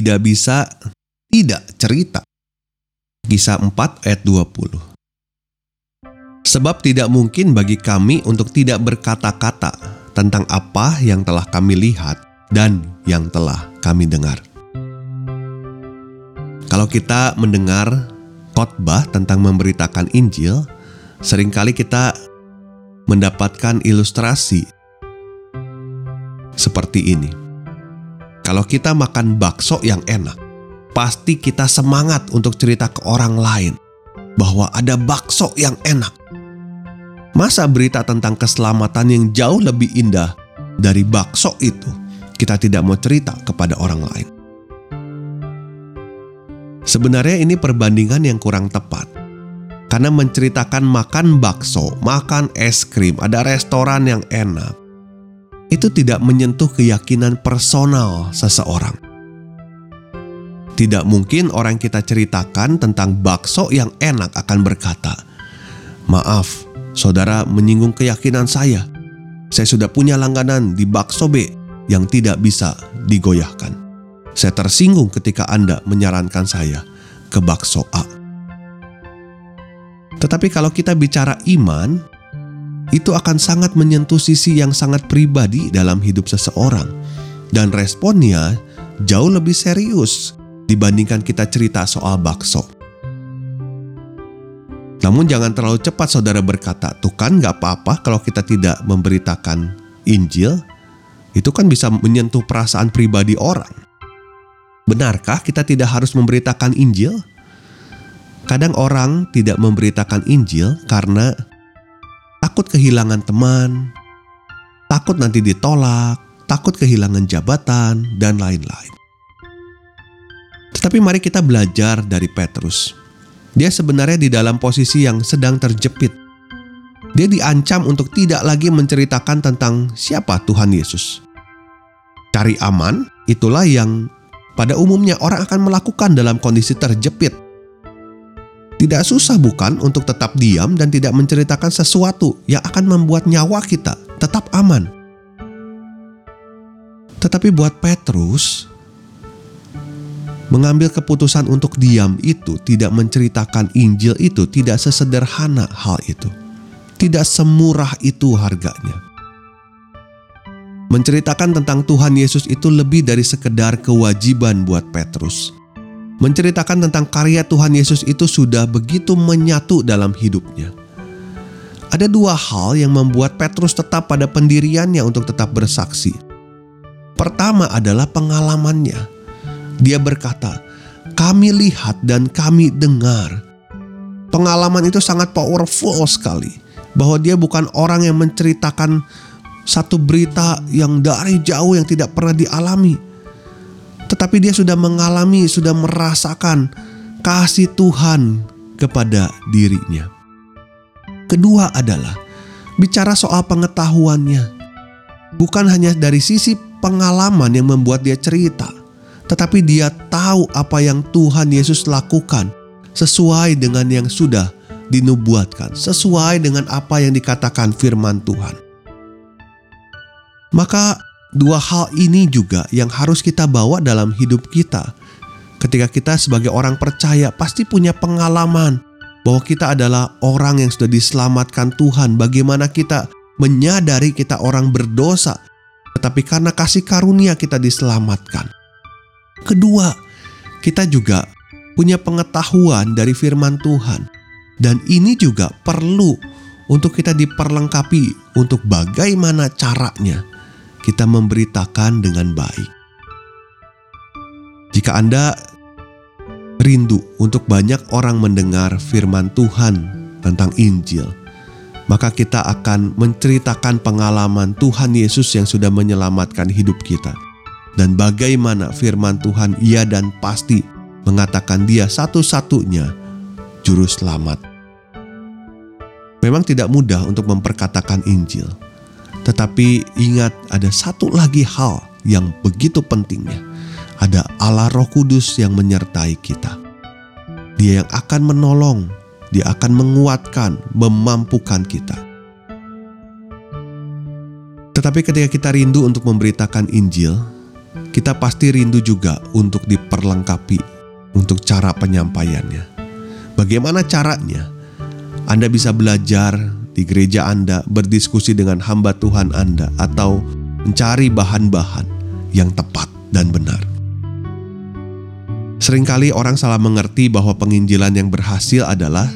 Tidak bisa tidak cerita. Kisah 4 ayat 20. Sebab tidak mungkin bagi kami untuk tidak berkata-kata tentang apa yang telah kami lihat dan yang telah kami dengar. Kalau kita mendengar khotbah tentang memberitakan Injil, sering kali kita mendapatkan ilustrasi seperti ini. Kalau kita makan bakso yang enak, pasti kita semangat untuk cerita ke orang lain bahwa ada bakso yang enak. Masa berita tentang keselamatan yang jauh lebih indah dari bakso itu kita tidak mau cerita kepada orang lain? Sebenarnya ini perbandingan yang kurang tepat. Karena menceritakan makan bakso, makan es krim, ada restoran yang enak, itu tidak menyentuh keyakinan personal seseorang. Tidak mungkin orang kita ceritakan tentang bakso yang enak akan berkata, "Maaf, saudara menyinggung keyakinan saya. Saya sudah punya langganan di bakso B yang tidak bisa digoyahkan. Saya tersinggung ketika Anda menyarankan saya ke bakso A." Tetapi kalau kita bicara iman, itu akan sangat menyentuh sisi yang sangat pribadi dalam hidup seseorang, dan responnya jauh lebih serius dibandingkan kita cerita soal bakso. Namun jangan terlalu cepat saudara berkata, tuh kan gak apa-apa kalau kita tidak memberitakan Injil, itu kan bisa menyentuh perasaan pribadi orang. Benarkah kita tidak harus memberitakan Injil? Kadang orang tidak memberitakan Injil karena takut kehilangan teman, takut nanti ditolak, takut kehilangan jabatan, dan lain-lain. Tetapi mari kita belajar dari Petrus. Dia sebenarnya di dalam posisi yang sedang terjepit. Dia diancam untuk tidak lagi menceritakan tentang siapa Tuhan Yesus. Cari aman, itulah yang pada umumnya orang akan melakukan dalam kondisi terjepit tidak susah bukan untuk tetap diam dan tidak menceritakan sesuatu yang akan membuat nyawa kita tetap aman. Tetapi buat Petrus, mengambil keputusan untuk diam itu tidak menceritakan Injil itu tidak sesederhana hal itu. Tidak semurah itu harganya. Menceritakan tentang Tuhan Yesus itu lebih dari sekedar kewajiban buat Petrus menceritakan tentang karya Tuhan Yesus itu sudah begitu menyatu dalam hidupnya. Ada dua hal yang membuat Petrus tetap pada pendiriannya untuk tetap bersaksi. Pertama adalah pengalamannya. Dia berkata, "Kami lihat dan kami dengar." Pengalaman itu sangat powerful sekali, bahwa dia bukan orang yang menceritakan satu berita yang dari jauh yang tidak pernah dialami tetapi dia sudah mengalami, sudah merasakan kasih Tuhan kepada dirinya. Kedua adalah bicara soal pengetahuannya. Bukan hanya dari sisi pengalaman yang membuat dia cerita, tetapi dia tahu apa yang Tuhan Yesus lakukan sesuai dengan yang sudah dinubuatkan, sesuai dengan apa yang dikatakan firman Tuhan. Maka Dua hal ini juga yang harus kita bawa dalam hidup kita. Ketika kita sebagai orang percaya pasti punya pengalaman bahwa kita adalah orang yang sudah diselamatkan Tuhan. Bagaimana kita menyadari kita orang berdosa, tetapi karena kasih karunia kita diselamatkan. Kedua, kita juga punya pengetahuan dari firman Tuhan. Dan ini juga perlu untuk kita diperlengkapi untuk bagaimana caranya kita memberitakan dengan baik. Jika Anda rindu untuk banyak orang mendengar firman Tuhan tentang Injil, maka kita akan menceritakan pengalaman Tuhan Yesus yang sudah menyelamatkan hidup kita, dan bagaimana firman Tuhan iya dan pasti mengatakan Dia satu-satunya Juru Selamat. Memang tidak mudah untuk memperkatakan Injil, tetapi ingat, ada satu lagi hal yang begitu pentingnya. Ada Allah Roh Kudus yang menyertai kita. Dia yang akan menolong, dia akan menguatkan, memampukan kita. Tetapi ketika kita rindu untuk memberitakan Injil, kita pasti rindu juga untuk diperlengkapi untuk cara penyampaiannya. Bagaimana caranya? Anda bisa belajar di gereja Anda, berdiskusi dengan hamba Tuhan Anda, atau mencari bahan-bahan yang tepat dan benar. Seringkali orang salah mengerti bahwa penginjilan yang berhasil adalah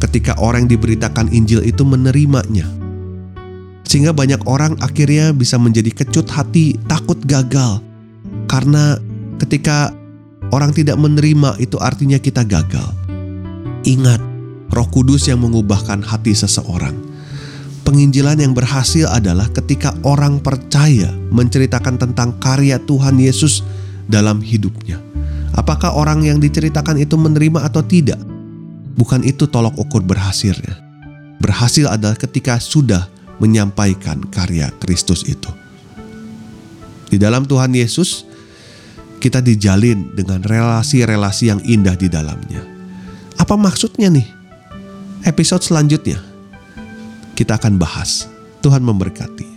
ketika orang yang diberitakan Injil itu menerimanya. Sehingga banyak orang akhirnya bisa menjadi kecut hati, takut gagal. Karena ketika orang tidak menerima itu artinya kita gagal. Ingat, Kudus yang mengubahkan hati seseorang. Penginjilan yang berhasil adalah ketika orang percaya menceritakan tentang karya Tuhan Yesus dalam hidupnya. Apakah orang yang diceritakan itu menerima atau tidak? Bukan itu tolok ukur berhasilnya. Berhasil adalah ketika sudah menyampaikan karya Kristus itu. Di dalam Tuhan Yesus, kita dijalin dengan relasi-relasi yang indah di dalamnya. Apa maksudnya nih? Episode selanjutnya kita akan bahas. Tuhan memberkati.